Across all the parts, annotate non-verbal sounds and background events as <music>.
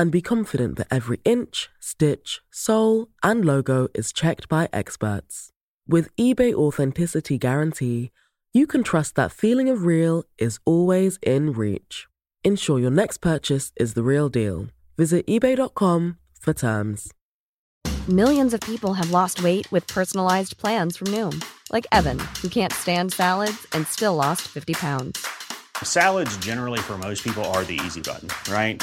and be confident that every inch, stitch, sole, and logo is checked by experts. With eBay Authenticity Guarantee, you can trust that feeling of real is always in reach. Ensure your next purchase is the real deal. Visit eBay.com for terms. Millions of people have lost weight with personalized plans from Noom, like Evan, who can't stand salads and still lost 50 pounds. Salads, generally, for most people, are the easy button, right?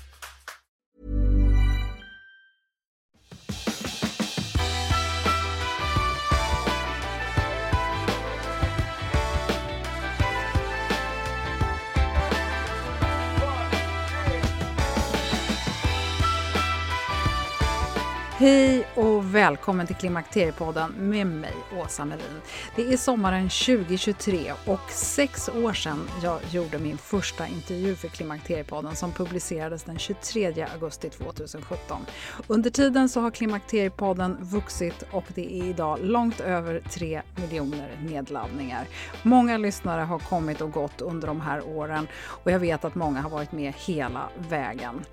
Hej och välkommen till Klimakteriepodden med mig, Åsa Melin. Det är sommaren 2023 och sex år sedan jag gjorde min första intervju för Klimakteriepodden som publicerades den 23 augusti 2017. Under tiden så har Klimakteriepodden vuxit och det är idag långt över 3 miljoner nedladdningar. Många lyssnare har kommit och gått under de här åren och jag vet att många har varit med hela vägen.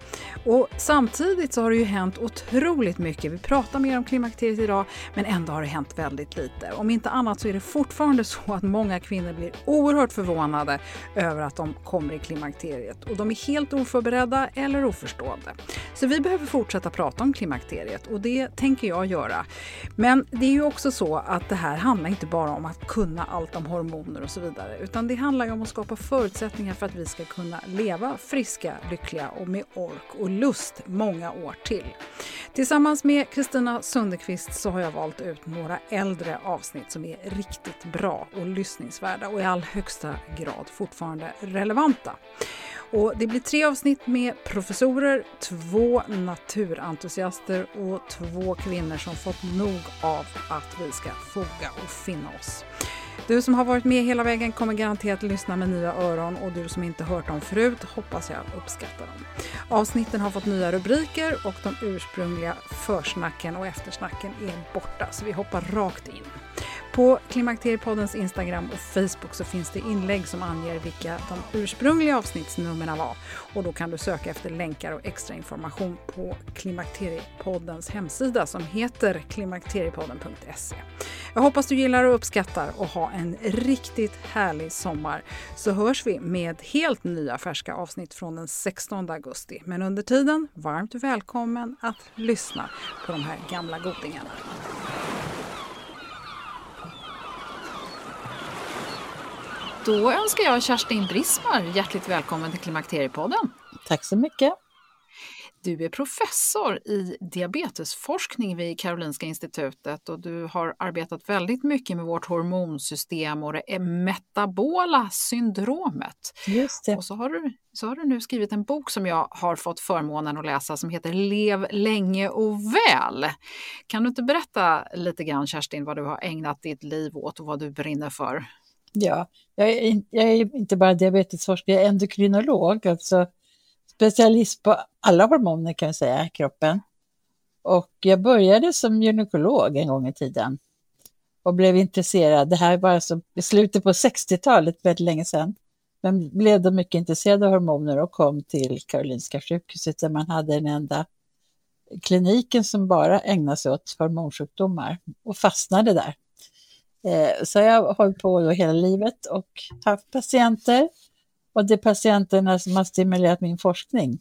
Och samtidigt så har det ju hänt otroligt mycket mycket. Vi pratar mer om klimakteriet idag, men ändå har det hänt väldigt lite. Om inte annat så är det fortfarande så att många kvinnor blir oerhört förvånade över att de kommer i klimakteriet och de är helt oförberedda eller oförstående. Så vi behöver fortsätta prata om klimakteriet och det tänker jag göra. Men det är ju också så att det här handlar inte bara om att kunna allt om hormoner och så vidare, utan det handlar ju om att skapa förutsättningar för att vi ska kunna leva friska, lyckliga och med ork och lust många år till. Tillsammans med Kristina Sundekvist så har jag valt ut några äldre avsnitt som är riktigt bra och lyssningsvärda och i all högsta grad fortfarande relevanta. Och det blir tre avsnitt med professorer, två naturentusiaster och två kvinnor som fått nog av att vi ska foga och finna oss. Du som har varit med hela vägen kommer garanterat lyssna med nya öron och du som inte hört dem förut hoppas jag uppskattar dem. Avsnitten har fått nya rubriker och de ursprungliga försnacken och eftersnacken är borta så vi hoppar rakt in. På Klimakteriepoddens Instagram och Facebook så finns det inlägg som anger vilka de ursprungliga avsnittsnumren var och då kan du söka efter länkar och extra information på Klimakteriepoddens hemsida som heter klimakteriepodden.se. Jag hoppas du gillar och uppskattar och ha en riktigt härlig sommar så hörs vi med helt nya färska avsnitt från den 16 augusti. Men under tiden, varmt välkommen att lyssna på de här gamla godingarna. Då önskar jag Kerstin Brismar hjärtligt välkommen till Klimakteriepodden. Tack så mycket. Du är professor i diabetesforskning vid Karolinska institutet och du har arbetat väldigt mycket med vårt hormonsystem och det metabola syndromet. Just det. Och så har, du, så har du nu skrivit en bok som jag har fått förmånen att läsa som heter Lev länge och väl. Kan du inte berätta lite grann Kerstin vad du har ägnat ditt liv åt och vad du brinner för? Ja, jag är, jag är inte bara diabetesforskare, jag är endokrinolog, alltså specialist på alla hormoner kan jag säga i kroppen. Och jag började som gynekolog en gång i tiden och blev intresserad. Det här var alltså i slutet på 60-talet, väldigt länge sedan. Men blev då mycket intresserad av hormoner och kom till Karolinska sjukhuset där man hade den enda kliniken som bara ägnade sig åt hormonsjukdomar och fastnade där. Eh, så jag har hållit på då hela livet och haft patienter och det är patienterna som har stimulerat min forskning.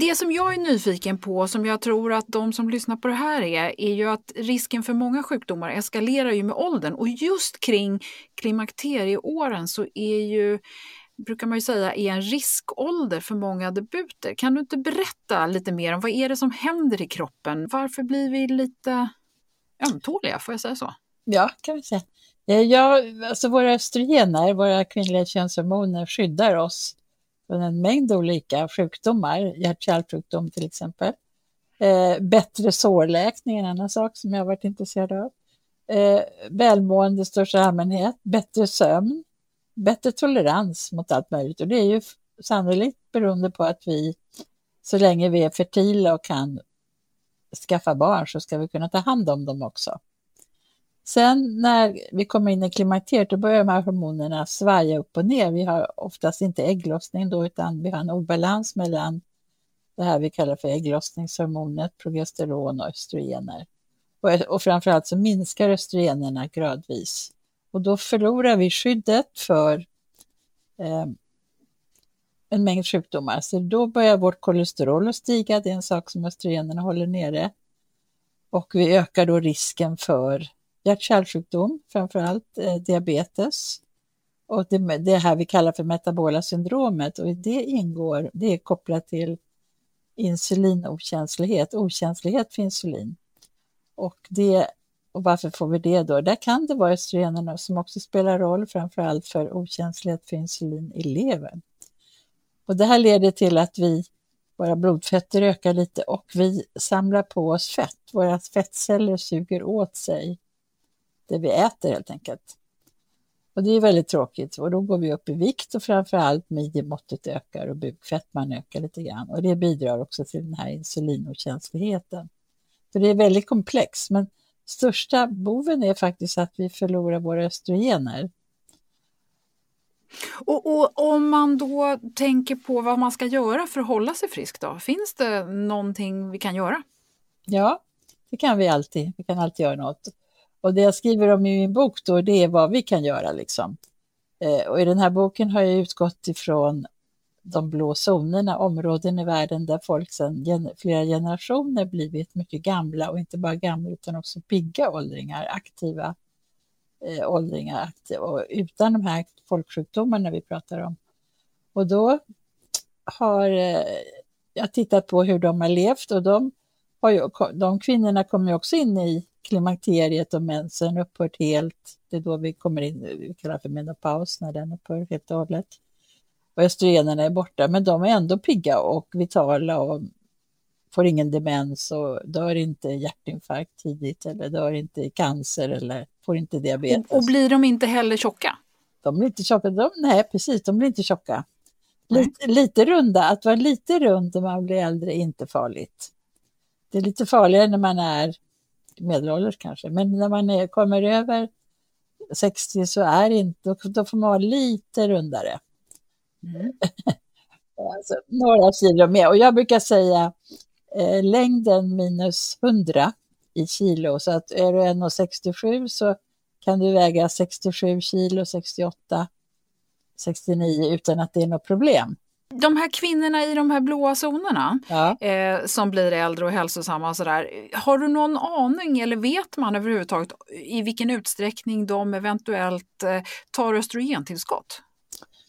Det som jag är nyfiken på, som jag tror att de som lyssnar på det här är, är ju att risken för många sjukdomar eskalerar ju med åldern och just kring klimakterieåren så är ju brukar man ju säga är en riskålder för många debuter. Kan du inte berätta lite mer om vad är det som händer i kroppen? Varför blir vi lite ömtåliga, får jag säga så? Ja, kan vi säga. Eh, ja, alltså våra östrogener, våra kvinnliga könshormoner, skyddar oss från en mängd olika sjukdomar, hjärt-kärlsjukdom till exempel. Eh, bättre sårläkning är en annan sak som jag har varit intresserad av. Eh, välmående i största allmänhet, bättre sömn, bättre tolerans mot allt möjligt. Och det är ju sannolikt beroende på att vi, så länge vi är fertila och kan skaffa barn, så ska vi kunna ta hand om dem också. Sen när vi kommer in i klimakteriet, då börjar de här hormonerna svaja upp och ner. Vi har oftast inte ägglossning då, utan vi har en obalans mellan det här vi kallar för ägglossningshormonet, progesteron och östrogener. Och, och framförallt så minskar östrogenerna gradvis. Och då förlorar vi skyddet för eh, en mängd sjukdomar. Så då börjar vårt kolesterol att stiga, det är en sak som östrogenerna håller nere. Och vi ökar då risken för hjärt-kärlsjukdom, framförallt eh, diabetes. Och det, det här vi kallar för metabola syndromet och det ingår, det är kopplat till insulinokänslighet, okänslighet för insulin. Och, det, och varför får vi det då? Där kan det vara östrogenerna som också spelar roll, framförallt för okänslighet för insulin i levern. Och det här leder till att vi, våra blodfetter ökar lite och vi samlar på oss fett. Våra fettceller suger åt sig det vi äter helt enkelt. Och det är väldigt tråkigt och då går vi upp i vikt och framförallt midjemåttet ökar och bukfettman ökar lite grann och det bidrar också till den här insulinokänsligheten. Så det är väldigt komplext men största boven är faktiskt att vi förlorar våra östrogener. Och, och, om man då tänker på vad man ska göra för att hålla sig frisk då, finns det någonting vi kan göra? Ja, det kan vi alltid. Vi kan alltid göra något. Och det jag skriver om i min bok då, det är vad vi kan göra liksom. Eh, och i den här boken har jag utgått ifrån de blå zonerna, områden i världen där folk sedan gen flera generationer blivit mycket gamla och inte bara gamla utan också pigga åldringar, aktiva eh, åldringar aktiva, och utan de här folksjukdomarna vi pratar om. Och då har eh, jag tittat på hur de har levt och de, har ju, de kvinnorna kommer också in i klimakteriet och mensen upphört helt. Det är då vi kommer in, vi kallar för menopaus, när den upphör helt och hållet. Och östrogenerna är borta, men de är ändå pigga och vitala och får ingen demens och dör inte hjärtinfarkt tidigt eller dör inte i cancer eller får inte diabetes. Och, och blir de inte heller tjocka? De blir inte tjocka, de, nej precis, de blir inte tjocka. Lite, lite runda, att vara lite rund när man blir äldre är inte farligt. Det är lite farligare när man är medelålders kanske, men när man är, kommer över 60 så är inte, då, får man vara lite rundare. Mm. <laughs> alltså, några kilo mer. Och jag brukar säga eh, längden minus 100 i kilo. Så att är du 1,67 så kan du väga 67 kilo, 68, 69 utan att det är något problem. De här kvinnorna i de här blåa zonerna ja. eh, som blir äldre och hälsosamma och sådär. Har du någon aning eller vet man överhuvudtaget i vilken utsträckning de eventuellt eh, tar östrogentillskott?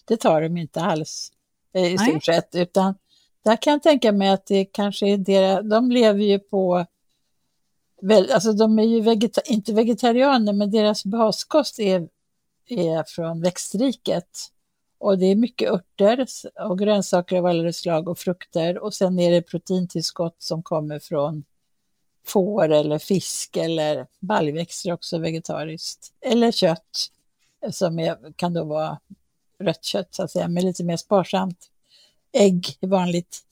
Det tar de inte alls eh, i stort sett utan där kan jag tänka mig att det kanske är deras, de lever ju på Alltså de är ju vegeta inte vegetarianer men deras baskost är, är från växtriket. Och det är mycket örter och grönsaker av alla slag och frukter och sen är det proteintillskott som kommer från får eller fisk eller baljväxter också vegetariskt. Eller kött som är, kan då vara rött kött så att säga, men lite mer sparsamt. Ägg är vanligt,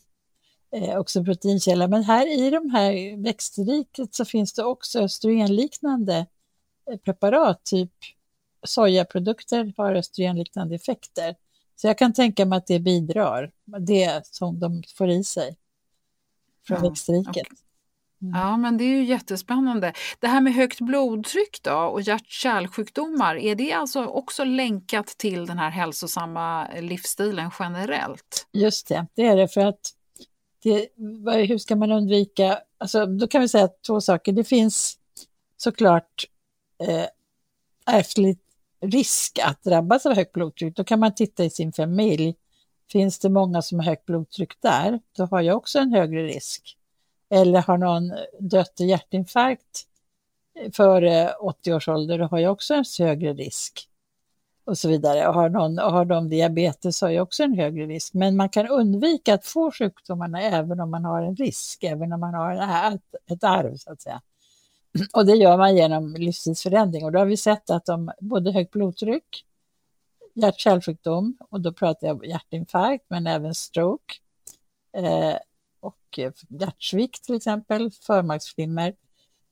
eh, också proteinkälla. Men här i de här växtriket så finns det också östrogenliknande eh, preparat, typ sojaprodukter har östrogenliknande effekter. Så jag kan tänka mig att det bidrar, det som de får i sig från ja, växtriket. Okay. Mm. Ja, men det är ju jättespännande. Det här med högt blodtryck då och hjärt-kärlsjukdomar, är det alltså också länkat till den här hälsosamma livsstilen generellt? Just det, det är det för att det, hur ska man undvika, alltså då kan vi säga två saker. Det finns såklart eh, ärftligt risk att drabbas av högt blodtryck, då kan man titta i sin familj. Finns det många som har högt blodtryck där, då har jag också en högre risk. Eller har någon dött i hjärtinfarkt före 80 års ålder, då har jag också en högre risk. Och så vidare. Och har, någon, och har de diabetes har jag också en högre risk. Men man kan undvika att få sjukdomarna även om man har en risk, även om man har ett, ett arv så att säga. Och det gör man genom livsstilsförändring. Och då har vi sett att de både högt blodtryck, hjärt-kärlsjukdom, och då pratar jag hjärtinfarkt, men även stroke, eh, och hjärtsvikt till exempel, förmaksflimmer.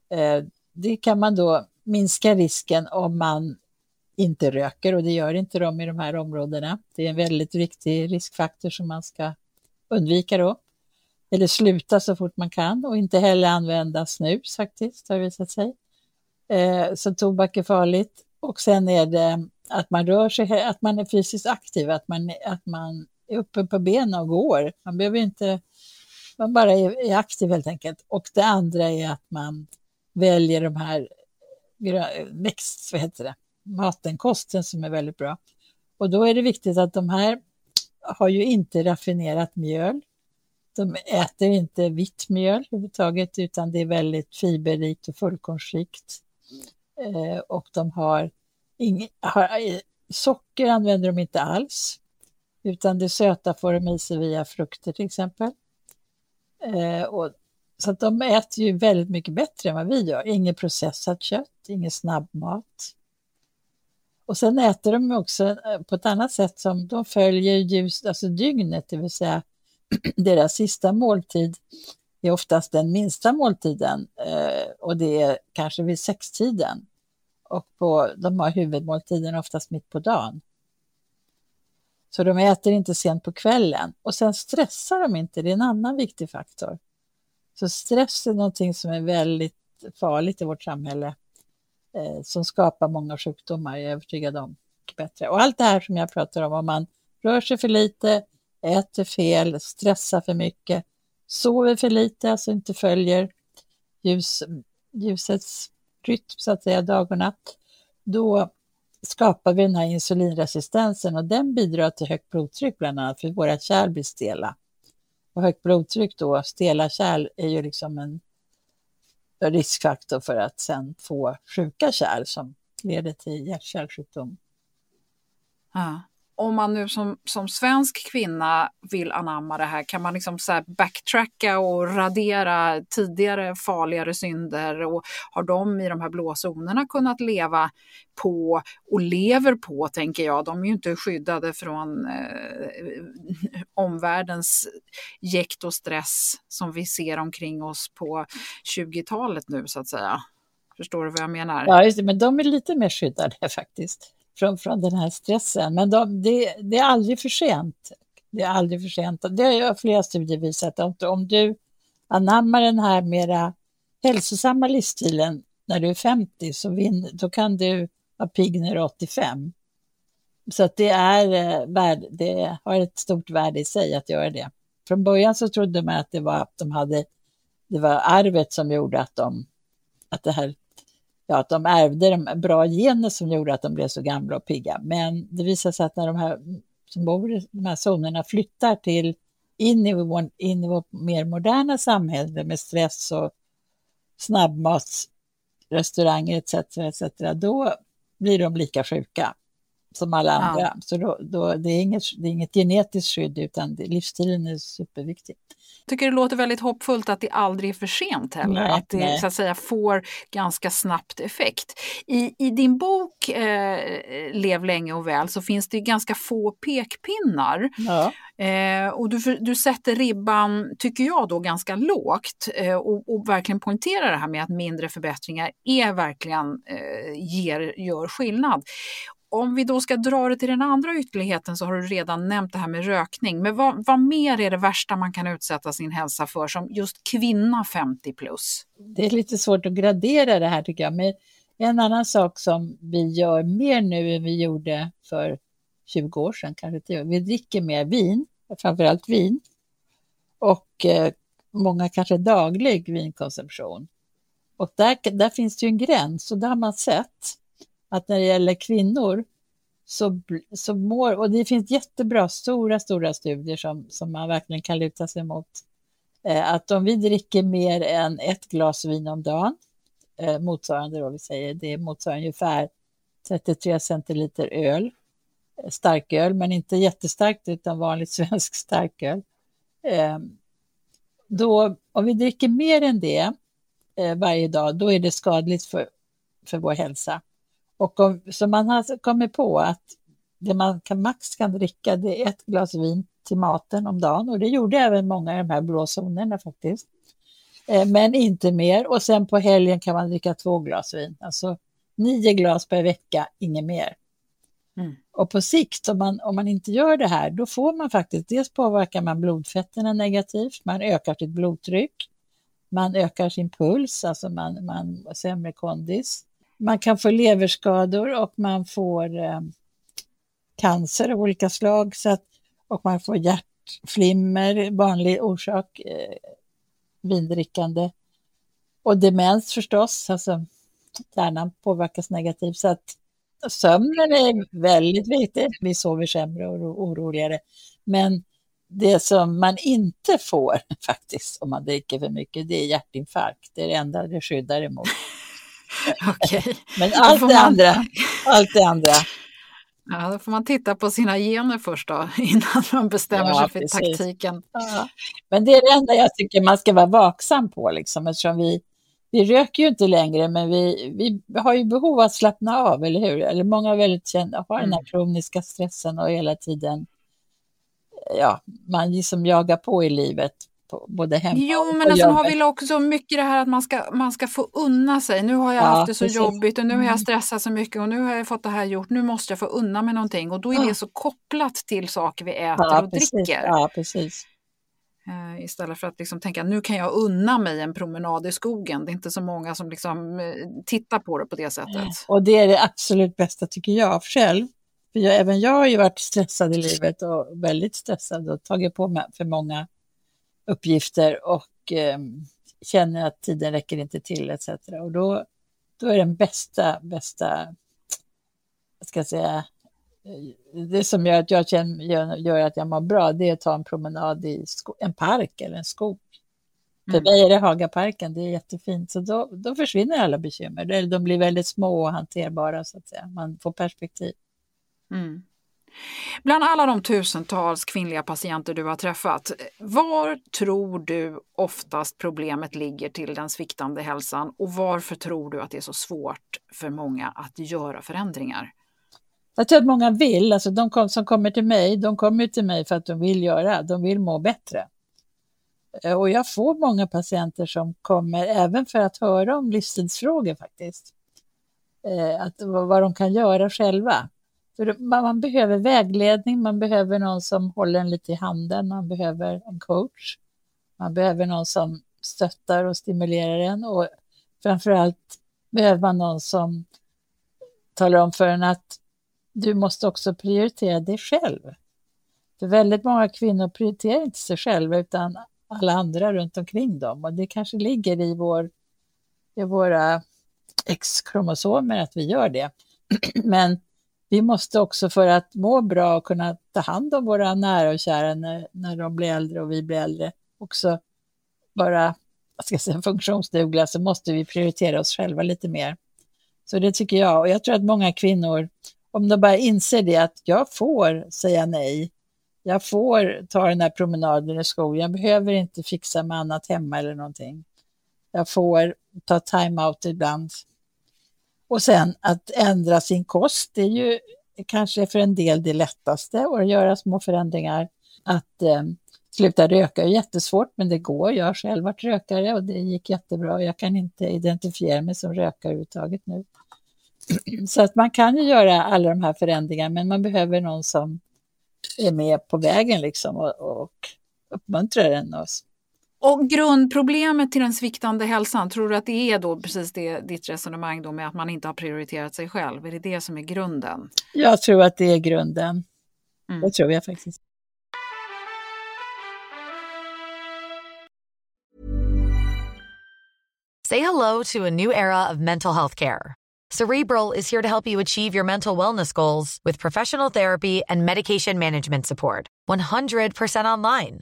Eh, det kan man då minska risken om man inte röker och det gör inte de i de här områdena. Det är en väldigt viktig riskfaktor som man ska undvika då eller sluta så fort man kan och inte heller använda snus faktiskt, har det visat sig. Eh, så tobak är farligt. Och sen är det att man rör sig, att man är fysiskt aktiv, att man, att man är uppe på benen och går. Man behöver inte, man bara är, är aktiv helt enkelt. Och det andra är att man väljer de här växt, vad heter det, maten, kosten som är väldigt bra. Och då är det viktigt att de här har ju inte raffinerat mjöl, de äter inte vitt mjöl överhuvudtaget utan det är väldigt fiberrikt och fullkornsrikt. Eh, och de har, ing, har eh, socker använder de inte alls utan det söta får de i sig via frukter till exempel. Eh, och, så att de äter ju väldigt mycket bättre än vad vi gör. Inget processat kött, ingen snabbmat. Och sen äter de också eh, på ett annat sätt som de följer ljus, alltså dygnet, det vill säga <clears throat> deras sista måltid är oftast den minsta måltiden eh, och det är kanske vid sextiden. Och på, de har huvudmåltiden oftast mitt på dagen. Så de äter inte sent på kvällen. Och sen stressar de inte, det är en annan viktig faktor. Så stress är någonting som är väldigt farligt i vårt samhälle. Eh, som skapar många sjukdomar, jag är övertygad om. Bättre. Och allt det här som jag pratar om, om man rör sig för lite, äter fel, stressar för mycket, sover för lite, alltså inte följer ljus, ljusets rytm, så att säga, dag och natt, då skapar vi den här insulinresistensen och den bidrar till högt blodtryck bland annat, för våra kärl blir stela. Och högt blodtryck då, stela kärl, är ju liksom en riskfaktor för att sen få sjuka kärl som leder till hjärt-kärlsjukdom. Ja om man nu som, som svensk kvinna vill anamma det här, kan man liksom så backtracka och radera tidigare farligare synder? Och har de i de här blå zonerna kunnat leva på och lever på, tänker jag. De är ju inte skyddade från eh, omvärldens jäkt och stress som vi ser omkring oss på 20-talet nu, så att säga. Förstår du vad jag menar? Ja, just det, men de är lite mer skyddade <laughs> faktiskt från, från den här stressen. Men de, det, det, är aldrig för sent. Det är aldrig för sent. Det har flera studier visat. Att om du anammar den här mera hälsosamma livsstilen när du är 50 så vin, då kan du vara pigg när du är 85. Så att det, är, eh, det har ett stort värde i sig att göra det. Från början så trodde man att det var att de hade, det var arvet som gjorde att de, att det här ja, att de ärvde de bra gener som gjorde att de blev så gamla och pigga. Men det visar sig att när de här som bor i de här zonerna flyttar till in i, in i vårt mer moderna samhälle med stress och snabbmatsrestauranger etc. etc. Då blir de lika sjuka som alla andra. Ja. Så då, då, det, är inget, det är inget genetiskt skydd utan det, livsstilen är superviktig. Jag tycker det låter väldigt hoppfullt att det aldrig är för sent heller, nej, att det nej. så att säga får ganska snabbt effekt. I, i din bok eh, Lev länge och väl så finns det ganska få pekpinnar. Ja. Eh, och du, du sätter ribban, tycker jag, då ganska lågt eh, och, och, verkligen poängterar det här med att mindre förbättringar är verkligen eh, ger, gör skillnad om vi då ska dra det till den andra ytterligheten så har du redan nämnt det här med rökning. Men vad, vad mer är det värsta man kan utsätta sin hälsa för som just kvinna 50 plus? Det är lite svårt att gradera det här tycker jag. Men en annan sak som vi gör mer nu än vi gjorde för 20 år sedan, kanske till, vi dricker mer vin, framförallt vin. Och eh, många kanske daglig vinkonsumtion. Och där, där finns det ju en gräns och det har man sett att när det gäller kvinnor så, så mår, och det finns jättebra, stora, stora studier som, som man verkligen kan luta sig mot, eh, att om vi dricker mer än ett glas vin om dagen, eh, motsvarande då vi säger, det motsvarar ungefär 33 centiliter öl, eh, starköl, men inte jättestarkt utan vanligt <laughs> svensk starköl. Eh, då, om vi dricker mer än det eh, varje dag, då är det skadligt för, för vår hälsa. Och om, så man har kommit på att det man kan, max kan dricka det är ett glas vin till maten om dagen och det gjorde även många i de här blå zonerna faktiskt. Eh, men inte mer och sen på helgen kan man dricka två glas vin, alltså nio glas per vecka, inget mer. Mm. Och på sikt, om man, om man inte gör det här, då får man faktiskt, dels påverkar man blodfetterna negativt, man ökar sitt blodtryck, man ökar sin puls, alltså man, man sämre kondis. Man kan få leverskador och man får eh, cancer av olika slag så att, och man får hjärtflimmer, vanlig orsak, eh, vindrickande. Och demens förstås, alltså hjärnan påverkas negativt. Så att sömnen är väldigt viktig. Vi sover sämre och oroligare. Men det som man inte får <laughs> faktiskt om man dricker för mycket, det är hjärtinfarkt. Det är det enda det skyddar emot. <laughs> <laughs> Okej. Men allt det, man... andra, allt det andra. Ja, då får man titta på sina gener först då, <laughs> innan man bestämmer ja, sig för precis. taktiken. Ja. Men det är det enda jag tycker man ska vara vaksam på, liksom, eftersom vi, vi röker ju inte längre, men vi, vi har ju behov av att slappna av, eller hur? Eller många väldigt kända, har den här mm. kroniska stressen och hela tiden, ja, man liksom jagar på i livet på, både hemma Jo, men alltså, har vi också mycket det här att man ska, man ska få unna sig. Nu har jag ja, haft det så precis. jobbigt och nu har jag mm. stressat så mycket och nu har jag fått det här gjort. Nu måste jag få unna mig någonting och då är ja. det så kopplat till saker vi äter ja, och precis. dricker. Ja, precis. Uh, istället för att liksom tänka nu kan jag unna mig en promenad i skogen. Det är inte så många som liksom, uh, tittar på det på det sättet. Och det är det absolut bästa tycker jag själv. För jag, även jag har ju varit stressad i livet och väldigt stressad och tagit på mig för många uppgifter och eh, känner att tiden räcker inte till etc. Och då, då är den bästa, bästa, vad ska jag säga, eh, det som gör att jag känner, gör, gör att jag mår bra, det är att ta en promenad i en park eller en skog. Mm. För mig är det Hagaparken, det är jättefint, så då, då försvinner alla bekymmer. De blir väldigt små och hanterbara, så att säga. Man får perspektiv. Mm. Bland alla de tusentals kvinnliga patienter du har träffat, var tror du oftast problemet ligger till den sviktande hälsan och varför tror du att det är så svårt för många att göra förändringar? Jag tror att många vill, alltså de som kommer till mig, de kommer till mig för att de vill göra, de vill må bättre. Eh, och jag får många patienter som kommer även för att höra om livsstilsfrågor faktiskt. Eh, att, vad de kan göra själva. För man behöver vägledning, man behöver någon som håller en lite i handen, man behöver en coach. Man behöver någon som stöttar och stimulerar en och framförallt behöver man någon som talar om för en att du måste också prioritera dig själv. För väldigt många kvinnor prioriterar inte sig själva utan alla andra runt omkring dem och det kanske ligger i, vår, i våra X-kromosomer att vi gör det. <clears throat> Men vi måste också för att må bra och kunna ta hand om våra nära och kära när, när de blir äldre och vi blir äldre, också vara vad ska jag säga, funktionsdugliga, så måste vi prioritera oss själva lite mer. Så det tycker jag. Och jag tror att många kvinnor, om de bara inser det, att jag får säga nej. Jag får ta den här promenaden i skogen. Jag behöver inte fixa med annat hemma eller någonting. Jag får ta time-out ibland. Och sen att ändra sin kost, det är ju kanske för en del det lättaste att göra små förändringar. Att eh, sluta röka är jättesvårt, men det går. Jag har själv varit rökare och det gick jättebra. Jag kan inte identifiera mig som rökare överhuvudtaget nu. <clears throat> Så att man kan ju göra alla de här förändringarna, men man behöver någon som är med på vägen liksom och, och uppmuntrar en. Och och grundproblemet till den sviktande hälsan, tror du att det är då precis det, ditt resonemang då med att man inte har prioriterat sig själv? Är det det som är grunden? Jag tror att det är grunden. Mm. Det tror jag faktiskt. Say hello to a new era of mental health care. Cerebral is here to help you achieve your mental wellness goals with professional therapy and medication management support. 100% online.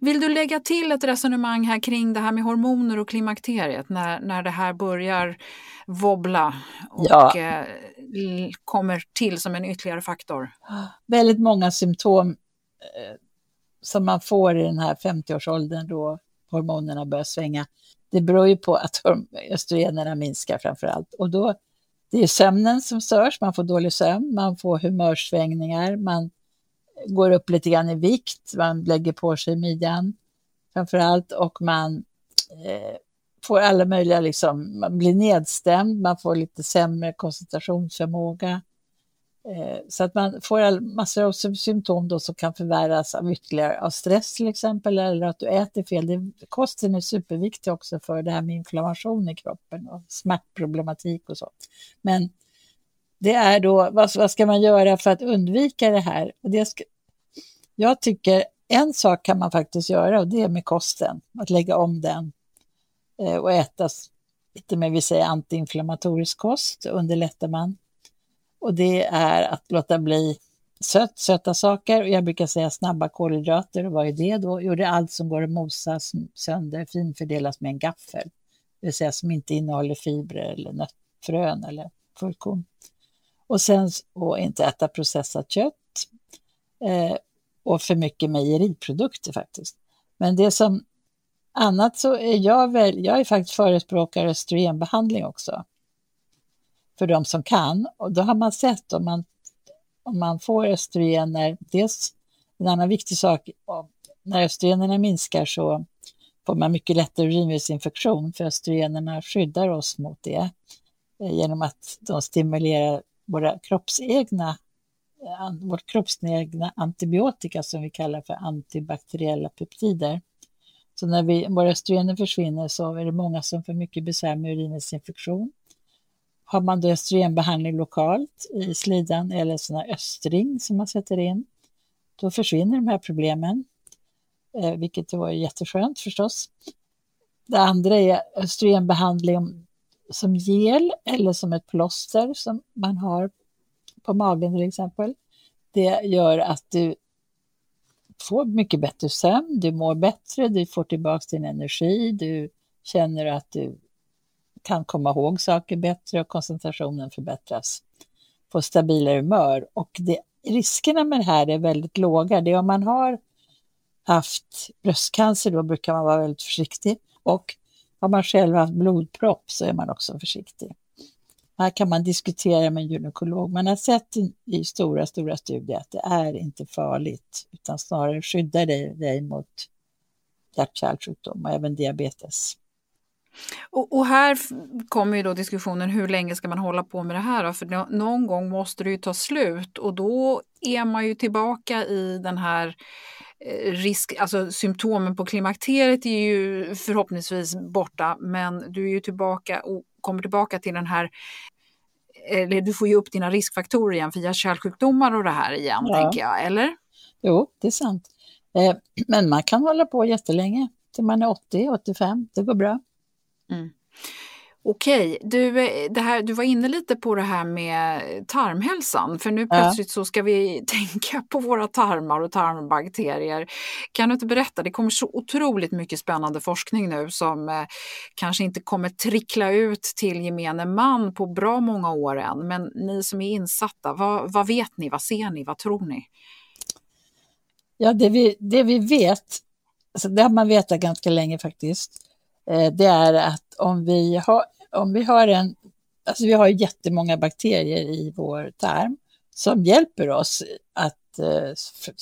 Vill du lägga till ett resonemang här kring det här med hormoner och klimakteriet när, när det här börjar wobbla och ja. eh, kommer till som en ytterligare faktor? Väldigt många symptom eh, som man får i den här 50-årsåldern då hormonerna börjar svänga. Det beror ju på att östrogenerna minskar framför allt. Och då, det är sömnen som störs, man får dålig sömn, man får humörsvängningar, man går upp lite grann i vikt, man lägger på sig midjan framför allt och man eh, får alla möjliga, liksom, man blir nedstämd, man får lite sämre koncentrationsförmåga. Eh, så att man får all, massor av symptom då som kan förvärras av ytterligare av stress till exempel, eller att du äter fel. Det, kosten är superviktig också för det här med inflammation i kroppen och smärtproblematik och så. Men det är då, vad, vad ska man göra för att undvika det här? Och det ska, jag tycker en sak kan man faktiskt göra och det är med kosten, att lägga om den eh, och äta lite mer, vi säger antiinflammatorisk kost, underlättar man. Och det är att låta bli sött, söta saker. och Jag brukar säga snabba kolhydrater. Och vad är det då? Jo, det är allt som går att mosa sönder, finfördelas med en gaffel. Det vill säga som inte innehåller fibrer eller nötfrön eller fullkorn. Och sen och inte äta processat kött. Eh, och för mycket mejeriprodukter faktiskt. Men det som annat så är jag väl, jag är faktiskt förespråkare östrogenbehandling också. För de som kan. Och då har man sett om man, om man får östrogener, dels en annan viktig sak, när östrogenerna minskar så får man mycket lättare urinvägsinfektion för östrogenerna skyddar oss mot det eh, genom att de stimulerar våra kroppsegna Eh, vårt kroppsegna antibiotika som vi kallar för antibakteriella peptider. Så när vi, våra östrogener försvinner så är det många som får mycket besvär med urininfektion. Har man då östrogenbehandling lokalt i slidan eller sådana östring som man sätter in, då försvinner de här problemen, eh, vilket vilket var jätteskönt förstås. Det andra är östrogenbehandling som gel eller som ett plåster som man har på magen till exempel. Det gör att du får mycket bättre sömn, du mår bättre, du får tillbaka din energi, du känner att du kan komma ihåg saker bättre och koncentrationen förbättras. Får stabilare humör och det, riskerna med det här är väldigt låga. Det är om man har haft bröstcancer då brukar man vara väldigt försiktig. Och har man själv haft blodpropp så är man också försiktig. Här kan man diskutera med en gynekolog. Man har sett i stora, stora studier att det är inte farligt utan snarare skyddar dig, dig mot hjärt-kärlsjukdom och även diabetes. Och, och, här kommer ju då diskussionen hur länge ska man hålla på med det här? För någon gång måste det ju ta slut och då är man ju tillbaka i den här eh, risk, alltså symptomen på klimakteriet är ju förhoppningsvis borta men du är ju tillbaka och kommer tillbaka till den här eller du får ju upp dina riskfaktorer igen för hjärt-kärlsjukdomar och det här igen, ja. tänker jag, eller? Jo, det är sant. Eh, men man kan hålla på jättelänge, till man är 80, 85, det går bra. Mm. Okej, du, det här, du var inne lite på det här med tarmhälsan, för nu plötsligt så ska vi <laughs> tänka på våra tarmar och tarmbakterier. Kan du inte berätta, det kommer så otroligt mycket spännande forskning nu som eh, kanske inte kommer trickla ut till gemene man på bra många år än, men ni som är insatta, vad, vad vet ni, vad ser ni, vad tror ni? Ja, det vi, det vi vet, alltså det har man vetat ganska länge faktiskt, Eh, Eh, det är att om vi har, om vi har en, alltså vi har jättemånga bakterier i vår tarm som hjälper oss att eh,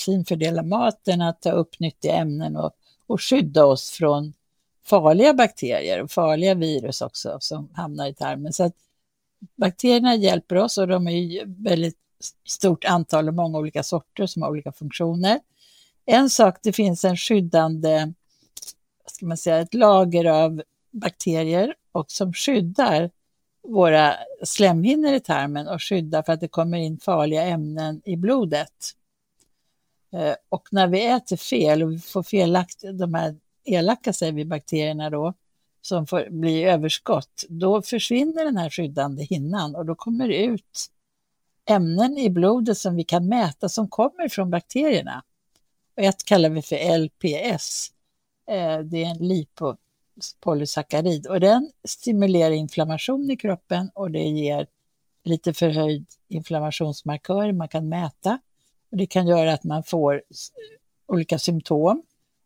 finfördela maten, att ta upp nyttiga ämnen och, och skydda oss från farliga bakterier och farliga virus också som hamnar i tarmen. Så att bakterierna hjälper oss och de är ju väldigt stort antal och många olika sorter som har olika funktioner. En sak, det finns en skyddande ska man säga, ett lager av bakterier och som skyddar våra slemhinnor i tarmen och skyddar för att det kommer in farliga ämnen i blodet. Eh, och när vi äter fel och vi får felakt, de här elaka säger vi bakterierna då, som får bli överskott, då försvinner den här skyddande hinnan och då kommer det ut ämnen i blodet som vi kan mäta som kommer från bakterierna. Och ett kallar vi för LPS, Eh, det är en lipopolysackarid och den stimulerar inflammation i kroppen och det ger lite förhöjd inflammationsmarkör man kan mäta. Och det kan göra att man får olika symptom.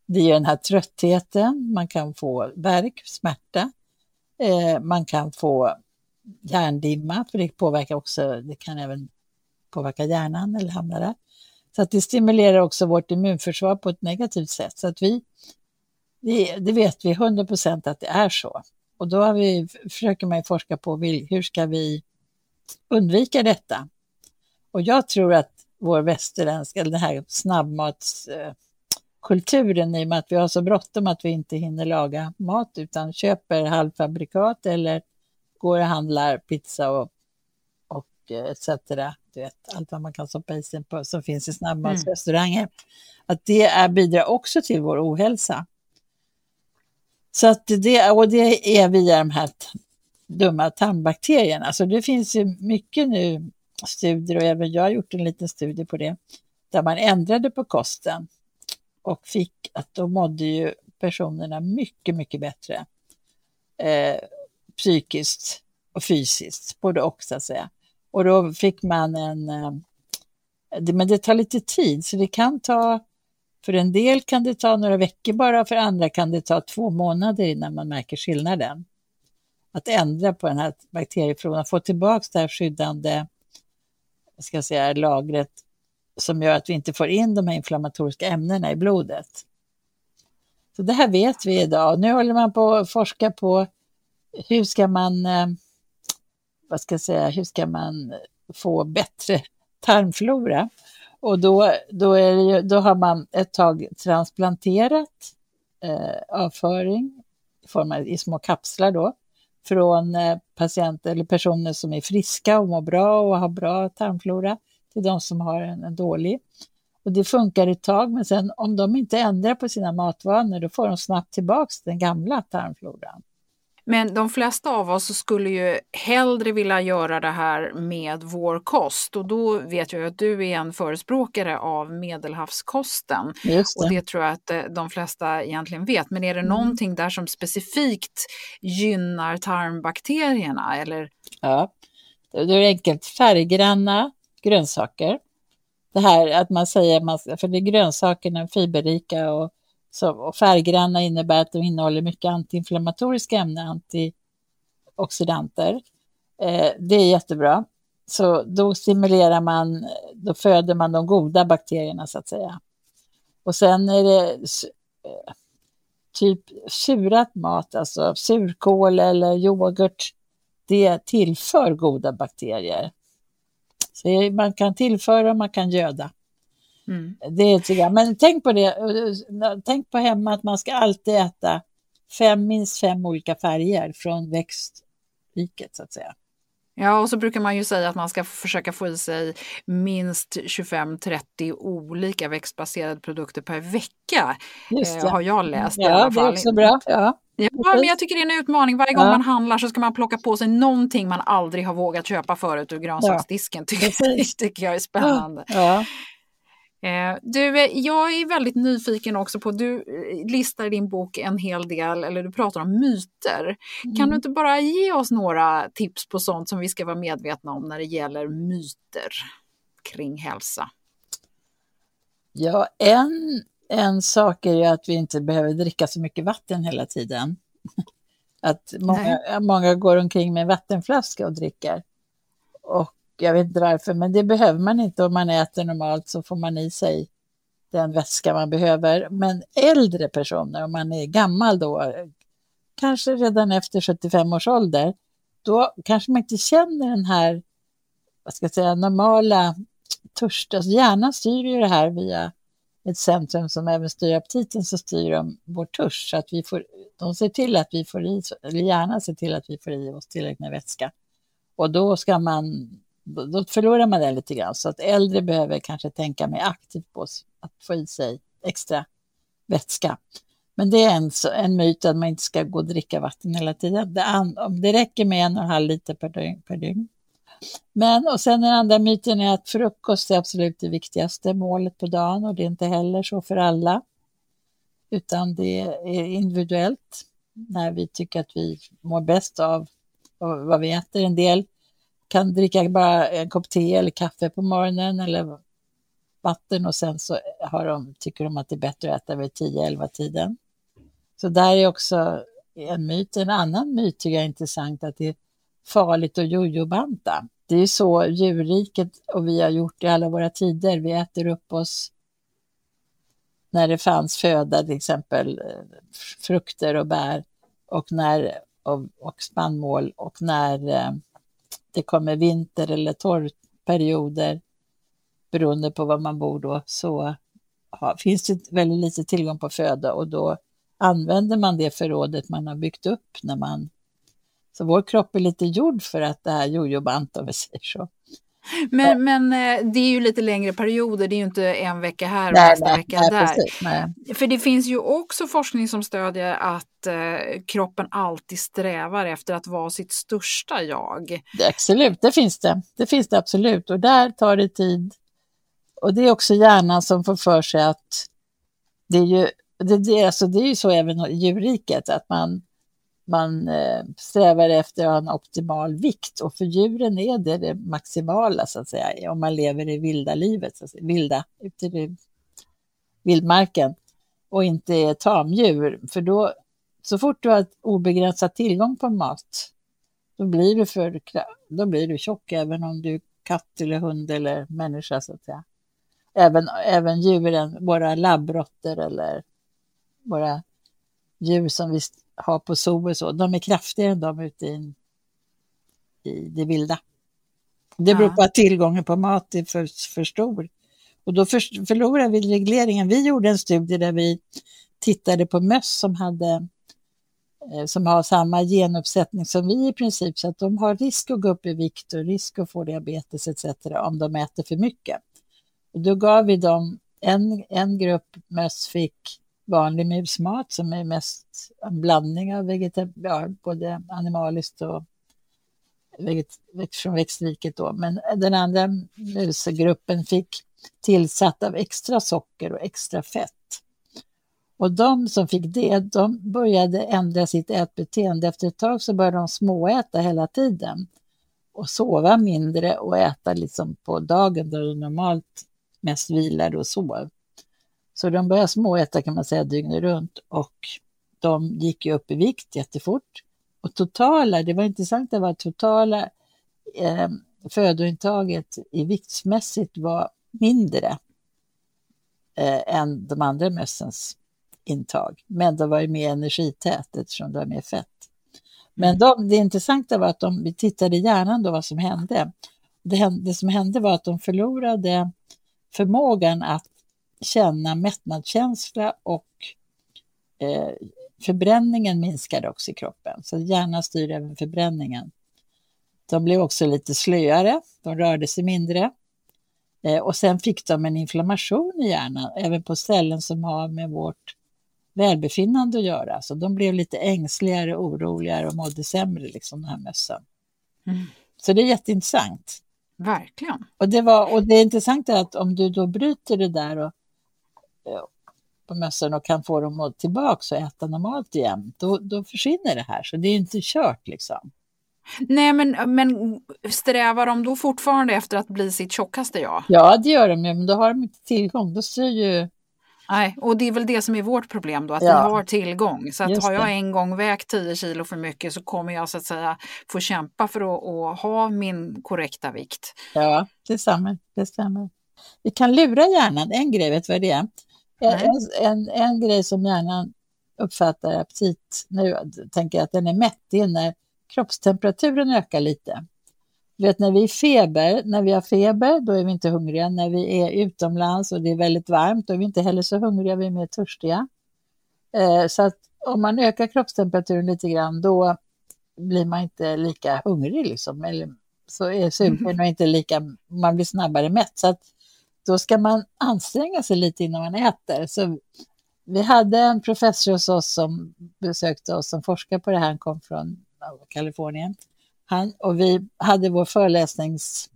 Det ger den här tröttheten, man kan få värk, smärta, eh, man kan få hjärndimma, för det påverkar också, det kan även påverka hjärnan eller hamna där. Så att det stimulerar också vårt immunförsvar på ett negativt sätt. Så att vi det, det vet vi 100 procent att det är så. Och då har vi, försöker man forska på hur ska vi undvika detta? Och jag tror att vår västerländska, eller den här snabbmatskulturen, i och med att vi har så bråttom att vi inte hinner laga mat utan köper halvfabrikat eller går och handlar pizza och, och eh, etc. Du vet, allt vad man kan stoppa i sig på, som finns i snabbmatsrestauranger. Mm. Att det är, bidrar också till vår ohälsa. Så att det, och det är via de här dumma tandbakterierna. Så det finns ju mycket nu studier och även jag har gjort en liten studie på det, där man ändrade på kosten och fick att då mådde ju personerna mycket, mycket bättre eh, psykiskt och fysiskt, både och så att säga. Och då fick man en, eh, det, men det tar lite tid, så det kan ta för en del kan det ta några veckor bara, för andra kan det ta två månader innan man märker skillnaden. Att ändra på den här bakteriefloran, få tillbaka det här skyddande ska säga, lagret som gör att vi inte får in de här inflammatoriska ämnena i blodet. Så det här vet vi idag. Nu håller man på att forska på hur ska man, eh, vad ska jag säga, hur ska man få bättre tarmflora? Och då, då, är ju, då har man ett tag transplanterat eh, avföring i, i små kapslar då, från eh, patienter eller personer som är friska och mår bra och har bra tarmflora till de som har en, en dålig. Och det funkar ett tag, men sen om de inte ändrar på sina matvanor, då får de snabbt tillbaka den gamla tarmfloran. Men de flesta av oss skulle ju hellre vilja göra det här med vår kost och då vet jag att du är en förespråkare av medelhavskosten. Det. Och det tror jag att eh, de flesta egentligen vet. Men är det mm. någonting där som specifikt gynnar tarmbakterierna? Eller? Ja, det är enkelt. Färggranna grönsaker. det här att man säger, för det är grönsakerna fiberrika och, så, och färggranna innebär att de innehåller mycket antiinflammatoriska ämnen, antioxidanter. Eh, det är jättebra. Så då stimulerar man, då föder man de goda bakterierna så att säga. Och sen är det eh, typ surat mat, alltså surkål eller yoghurt, det tillför goda bakterier. Så man kan tillföra och man kan göda. Mm. Det tycker jag. Men tänk på det, tänk på hemma att man ska alltid äta fem, minst fem olika färger från växtriket så att säga. Ja, och så brukar man ju säga att man ska försöka få i sig minst 25-30 olika växtbaserade produkter per vecka. Just det. Eh, har jag läst ja, i alla fall. det är också bra. Ja. Ja, men jag tycker det är en utmaning. Varje gång ja. man handlar så ska man plocka på sig någonting man aldrig har vågat köpa förut ur grönsaksdisken. Ja. Tycker, <laughs> tycker jag är spännande. Ja. Eh, du, eh, jag är väldigt nyfiken också på, du eh, listar i din bok en hel del, eller du pratar om myter. Mm. Kan du inte bara ge oss några tips på sånt som vi ska vara medvetna om när det gäller myter kring hälsa? Ja, en, en sak är ju att vi inte behöver dricka så mycket vatten hela tiden. <laughs> Att många, många går omkring med vattenflaska och dricker. Och jag vet inte varför, men det behöver man inte om man äter normalt så får man i sig den vätska man behöver. Men äldre personer, om man är gammal då, kanske redan efter 75 års ålder, då kanske man inte känner den här, vad ska jag säga, normala törsten. Alltså hjärnan styr ju det här via ett centrum som även styr aptiten, så styr de vår törst. Så att vi får, de ser till att vi får i, eller hjärnan ser till att vi får i oss tillräckligt med vätska. Och då ska man då, förlorar man det lite grann. Så att äldre behöver kanske tänka mer aktivt på att få i sig extra vätska. Men det är en, en myt att man inte ska gå och dricka vatten hela tiden. Det, det räcker med en och en halv liter per dygn, per dygn. Men och sen den andra myten är att frukost är absolut det viktigaste målet på dagen och det är inte heller så för alla. Utan det är individuellt när vi tycker att vi mår bäst av vad vi äter. En del kan dricka bara en kopp te eller kaffe på morgonen eller vatten och sen så har de, tycker de att det är bättre att äta vid 10-11 tiden. Så där är också en myt. En annan myt tycker jag är intressant att det är farligt att jojobanta. Det är så djurriket och vi har gjort i alla våra tider. Vi äter upp oss när det fanns föda, till exempel eh, frukter och bär och, när, och, och spannmål och när eh, det kommer vinter eller torrperioder beroende på var man bor då, så ja, finns det väldigt lite tillgång på föda och då använder man det förrådet man har byggt upp när man... Så vår kropp är lite gjord för att det här jojobant om vi säger så. Men, men eh, det är ju lite längre perioder, det är ju inte en vecka här och nej, nästa nej, vecka nej, där. Precis, För det finns ju också forskning som stödjer att eh, kroppen alltid strävar efter att vara sitt största jag. Det, absolut, det finns det. Det finns det absolut och där tar det tid. Och det är också hjärnan som får för sig att det är ju, det, det, alltså det är ju så även i djurriket, att man man eh, strävar efter att ha en optimal vikt och för djuren är det det maximala så att säga om man lever i vilda livet, så att säga, vilda, ute i vildmarken och inte är tamdjur. För då, så fort du har obegränsad tillgång på mat, då blir du, för, då blir du tjock även om du är katt eller hund eller människa så att säga. Även, även djuren, våra labbrotter eller våra djur som vi har på zoo och så, de är kraftigare än de ute i, i det vilda. Det beror på att tillgången på mat är för, för stor. Och då för, förlorar vi regleringen. Vi gjorde en studie där vi tittade på möss som hade eh, som har samma genuppsättning som vi i princip, så att de har risk att gå upp i vikt och risk att få diabetes etc. om de äter för mycket. Och då gav vi dem, en, en grupp möss fick vanlig musmat som är mest en blandning av vegetab ja, både animaliskt och veget från växtriket. Då. Men den andra musgruppen fick tillsatt av extra socker och extra fett. Och de som fick det, de började ändra sitt ätbeteende. Efter ett tag så började de småäta hela tiden och sova mindre och äta liksom på dagen då de normalt mest vilade och sov. Så de började småäta kan man säga dygnet runt och de gick ju upp i vikt jättefort. Och totala, det var intressant det var totala eh, födointaget i viktsmässigt var mindre eh, än de andra mössens intag. Men det var ju mer energität eftersom det var mer fett. Men de, det intressanta var att de, vi tittade i hjärnan då vad som hände. Det, det som hände var att de förlorade förmågan att känna mättnadskänsla och eh, förbränningen minskade också i kroppen. Så hjärnan styr även förbränningen. De blev också lite slöare, de rörde sig mindre. Eh, och sen fick de en inflammation i hjärnan, även på ställen som har med vårt välbefinnande att göra. Så de blev lite ängsligare, oroligare och mådde sämre, liksom den här mössen. Mm. Så det är jätteintressant. Verkligen. Och det, var, och det är intressant att om du då bryter det där och, på mössan och kan få dem att tillbaka och äta normalt igen, då, då försvinner det här. Så det är inte kört liksom. Nej, men, men strävar de då fortfarande efter att bli sitt tjockaste jag? Ja, det gör de ju, men då har de inte tillgång. Då styr ju Nej, och det är väl det som är vårt problem då, att ja. vi har tillgång. Så att har jag en gång vägt 10 kilo för mycket så kommer jag så att säga få kämpa för att, att ha min korrekta vikt. Ja, det stämmer. det stämmer. Vi kan lura hjärnan, en grej, vet du vad det är? En, en, en, grej som hjärnan uppfattar aptit, nu tänker jag att den är mätt, det är när kroppstemperaturen ökar lite. Du vet när vi feber, när vi har feber, då är vi inte hungriga. När vi är utomlands och det är väldigt varmt, då är vi inte heller så hungriga, vi är mer törstiga. Eh, så att om man ökar kroppstemperaturen lite grann, då blir man inte lika hungrig liksom. Eller så är sugen och inte lika, man blir snabbare mätt. Så att då ska man anstränga sig lite innan man äter. Så vi hade en professor hos oss som besökte oss som forskar på det här, han kom från Kalifornien. Han, och vi hade vår föreläsningssal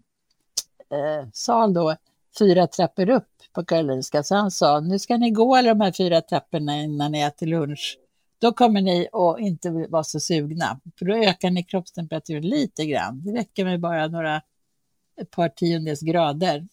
eh, då fyra trappor upp på Karolinska. Så han sa, nu ska ni gå alla de här fyra trapporna innan ni äter lunch. Då kommer ni att inte vara så sugna, för då ökar ni kroppstemperaturen lite grann. Det räcker med bara några, ett par tiondels grader.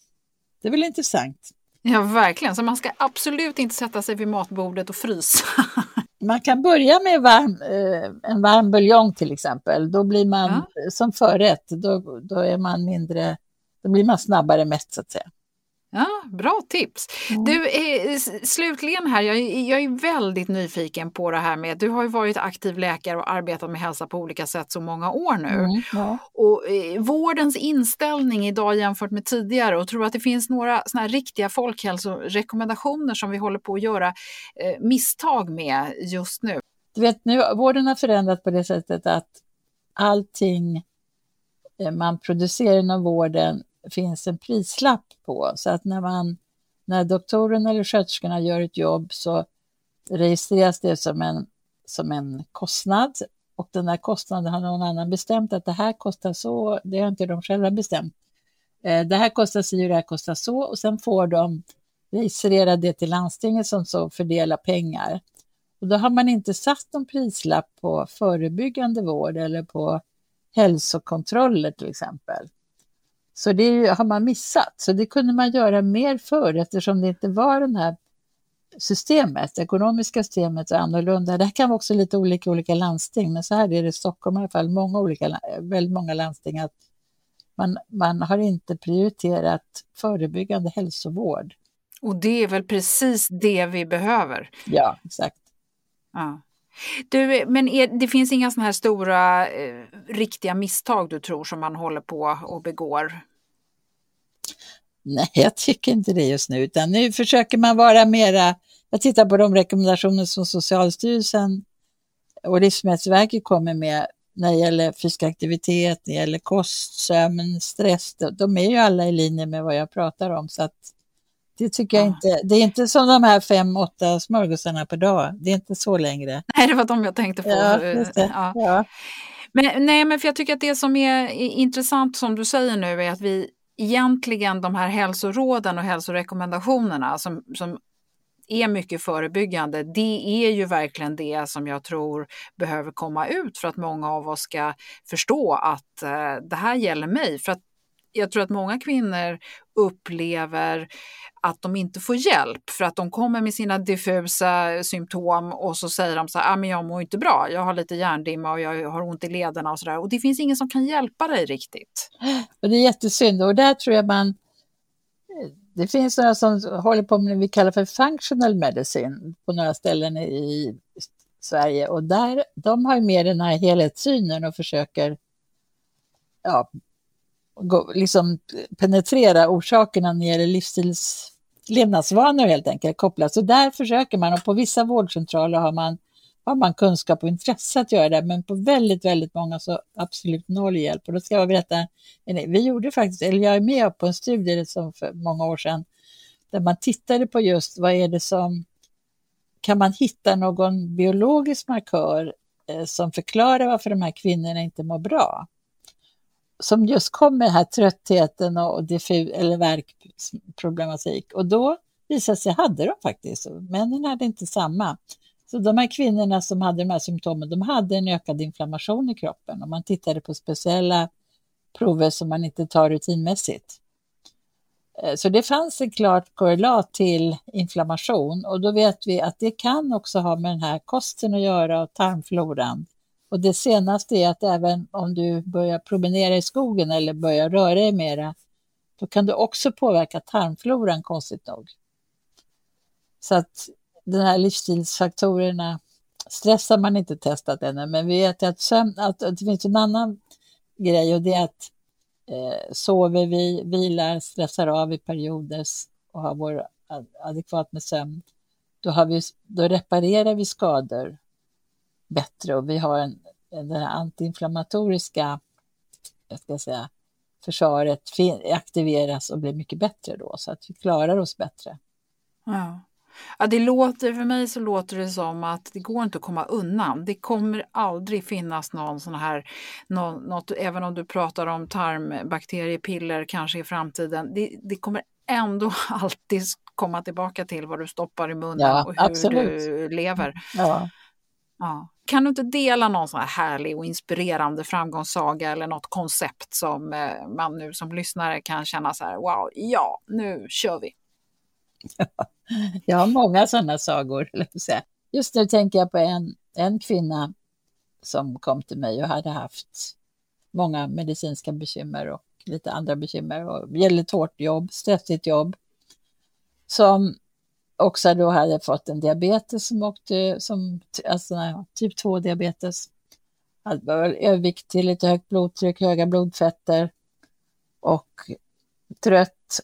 Det är väl intressant? Ja, verkligen. Så man ska absolut inte sätta sig vid matbordet och frysa. <laughs> Man kan börja med varm, eh, en varm buljong till exempel. Då blir man ja. som förrätt, då, då, är man mindre, då blir man snabbare mätt så att säga. Ja, bra tips. Mm. Du, eh, slutligen här, jag, jag, är väldigt nyfiken på det här med, du har ju varit aktiv läkare och arbetat med hälsa på olika sätt så många år nu. Mm, ja. Och eh, vårdens inställning idag jämfört med tidigare och tror att det finns några såna här riktiga folkhälsorekommendationer som vi håller på att göra eh, misstag med just nu? Du vet, nu, vården har förändrats på det sättet att allting eh, man producerar inom vården finns en prislapp på. Så att när, man, när doktorn eller sköterskorna gör ett jobb så registreras det som en, som en kostnad och den där kostnaden har någon annan bestämt att det här kostar så, det har inte de själva bestämt. Eh, det här kostar si och det här kostar så och sen får de registrera det till landstinget som så fördelar pengar. Och då har man inte satt någon prislapp på förebyggande vård eller på hälsokontroller till exempel. Så det har man missat. Så det kunde man göra mer förr eftersom det inte var det här systemet, det ekonomiska systemet är annorlunda. Det här kan vara också lite olika olika landsting, men så här är det i Stockholm i alla fall, många olika, väldigt många landsting, att man, man har inte prioriterat förebyggande hälsovård. Och det är väl precis det vi behöver? Ja, exakt. Ja. Du, men är, det finns inga sådana här stora eh, riktiga misstag du tror som man håller på och begår? Nej, jag tycker inte det just nu, utan nu försöker man vara mera... Jag tittar på de rekommendationer som Socialstyrelsen och Livsmedelsverket kommer med när det gäller fysisk aktivitet, när det gäller kost, sömn, stress. De är ju alla i linje med vad jag pratar om, så att det tycker jag inte. Det är inte som de här fem, åtta smörgåsarna per dag. Det är inte så längre. Nej, det var de jag tänkte på. Ja, ja. ja. Men, nej, men för jag tycker att det som är intressant som du säger nu är att vi egentligen de här hälsoråden och hälsorekommendationerna som, som är mycket förebyggande, det är ju verkligen det som jag tror behöver komma ut för att många av oss ska förstå att eh, det här gäller mig. För att jag tror att många kvinnor upplever att de inte får hjälp för att de kommer med sina diffusa symptom och så säger de så här, ah, men jag mår inte bra, jag har lite hjärndimma och jag har ont i lederna och sådär. Och det finns ingen som kan hjälpa dig riktigt. <gasps> Och det är jättesynd och där tror jag man det finns några som håller på med det vi kallar för functional medicine på några ställen i Sverige och där, de har ju mer den här helhetssynen och försöker ja, gå, liksom penetrera orsakerna när det gäller livsstils levnadsvanor helt enkelt kopplat. Så där försöker man och på vissa vårdcentraler har man, har man kunskap och intresse att göra det, men på väldigt, väldigt många så absolut noll hjälp. Och då ska jag berätta, eh, vi gjorde faktiskt, eller jag är med på en studie som för många år sedan, där man tittade på just vad är det som, kan man hitta någon biologisk markör eh, som förklarar varför de här kvinnorna inte mår bra? Som just kom med den här tröttheten och diffus, eller värkproblematik. Och då visade sig, hade de faktiskt, männen hade inte samma. Så de här kvinnorna som hade de här symptomen, de hade en ökad inflammation i kroppen. Och man tittade på speciella prover som man inte tar rutinmässigt. Eh, så det fanns en klart korrelat till inflammation och då vet vi att det kan också ha med den här kosten att göra och tarmfloran. Och det senaste är att även om du börjar promenera i skogen eller börjar röra dig mera, då kan du också påverka tarmfloran konstigt nog. Så att de här livsstilsfaktorerna, stress har man inte testat ännu, men vi vet att, sömn, att det finns en annan grej och det är att eh, sover vi, vilar, stressar av i perioder och har vår adekvat med sömn, då, har vi, då reparerar vi skador bättre och vi har en, den här antiinflammatoriska jag ska säga, försvaret aktiveras och blir mycket bättre då så att vi klarar oss bättre. Ja. Ja, det låter, för mig så låter det som att det går inte att komma undan. Det kommer aldrig finnas någon sån här, någon, något, även om du pratar om tarmbakteriepiller kanske i framtiden, det, det kommer ändå <laughs> alltid komma tillbaka till vad du stoppar i munnen ja, och hur absolut. du lever. Ja. Ja. Kan du inte dela någon sån här härlig och inspirerande framgångssaga eller något koncept som eh, man nu som lyssnare kan känna så här, wow, ja, nu kör vi. <laughs> Jag har många sådana sagor. Just nu tänker jag på en, en kvinna som kom till mig och hade haft många medicinska bekymmer och lite andra bekymmer och väldigt hårt jobb, stressigt jobb. Som också då hade fått en diabetes som åkte, som, alltså typ 2 diabetes. Hade övervikt till lite högt blodtryck, höga blodfetter och trött,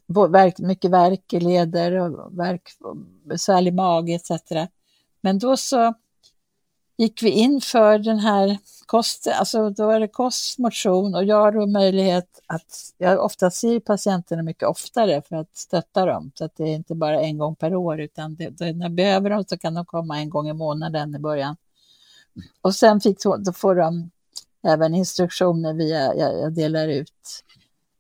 mycket värk i leder och värk, besvärlig mage etc. Men då så gick vi in för den här kosten, alltså då är det kost, motion och jag har då möjlighet att, jag ofta ser patienterna mycket oftare för att stötta dem, så att det är inte bara en gång per år, utan det, det, när behöver de så kan de komma en gång i månaden i början. Och sen fick, då får de även instruktioner via, jag, jag delar ut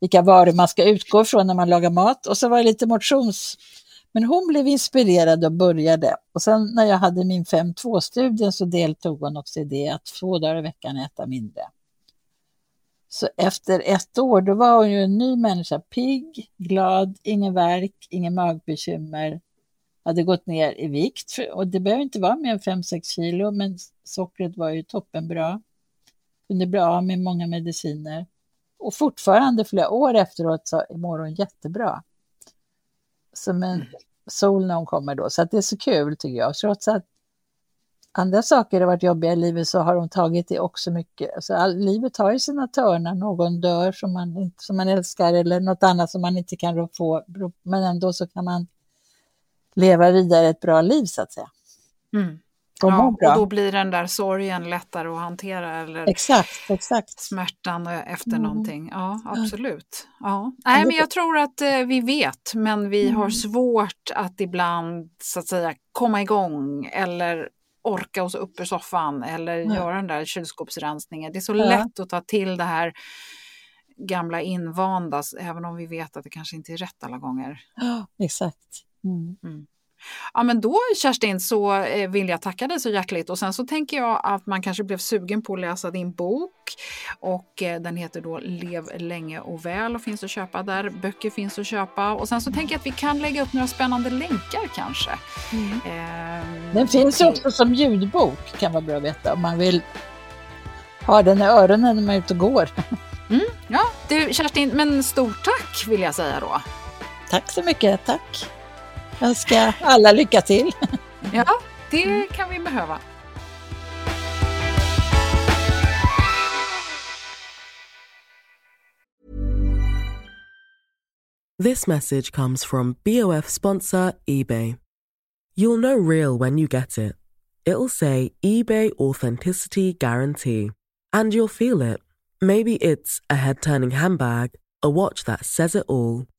vilka varor man ska utgå från när man lagar mat och så var det lite motions men hon blev inspirerad och började. Och sen när jag hade min 5.2-studie så deltog hon också i det att två dagar i veckan äta mindre. Så efter ett år då var hon ju en ny människa, pigg, glad, ingen värk, ingen magbekymmer, hade gått ner i vikt. Och det behöver inte vara mer än 5-6 kilo, men sockret var ju toppenbra. Kunde bli av med många mediciner. Och fortfarande flera år efteråt så mår hon jättebra som en sol när hon kommer då. Så att det är så kul tycker jag. Trots att andra saker har varit jobbiga i livet så har hon tagit det också mycket. Alltså, all, livet har ju sina törnar. Någon dör som man, som man älskar eller något annat som man inte kan få. Men ändå så kan man leva vidare ett bra liv så att säga. Mm. Ja, och då blir den där sorgen lättare att hantera eller exakt, exakt. smärtan efter mm. någonting. Ja, absolut. Ja. Nej, men jag tror att eh, vi vet, men vi mm. har svårt att ibland så att säga komma igång eller orka oss upp ur soffan eller ja. göra den där kylskåpsrensningen. Det är så ja. lätt att ta till det här gamla invanda, även om vi vet att det kanske inte är rätt alla gånger. Ja, exakt. Mm. Ja, men då Kerstin så eh, vill jag tacka dig så hjärtligt och sen så tänker jag att man kanske blev sugen på att läsa din bok och eh, den heter då Lev länge och väl och finns att köpa där. Böcker finns att köpa och sen så tänker jag att vi kan lägga upp några spännande länkar kanske. Mm. Eh, den finns till... också som ljudbok kan vara bra att veta om man vill ha den i öronen när man är ute och går. Mm, ja, du Kerstin, men stort tack vill jag säga då. Tack så mycket, tack. Jag önskar alla lycka till. <laughs> Ja, det kan vi behöva. This message comes from BOF sponsor eBay. You'll know real when you get it. It'll say eBay Authenticity Guarantee. And you'll feel it. Maybe it's a head turning handbag, a watch that says it all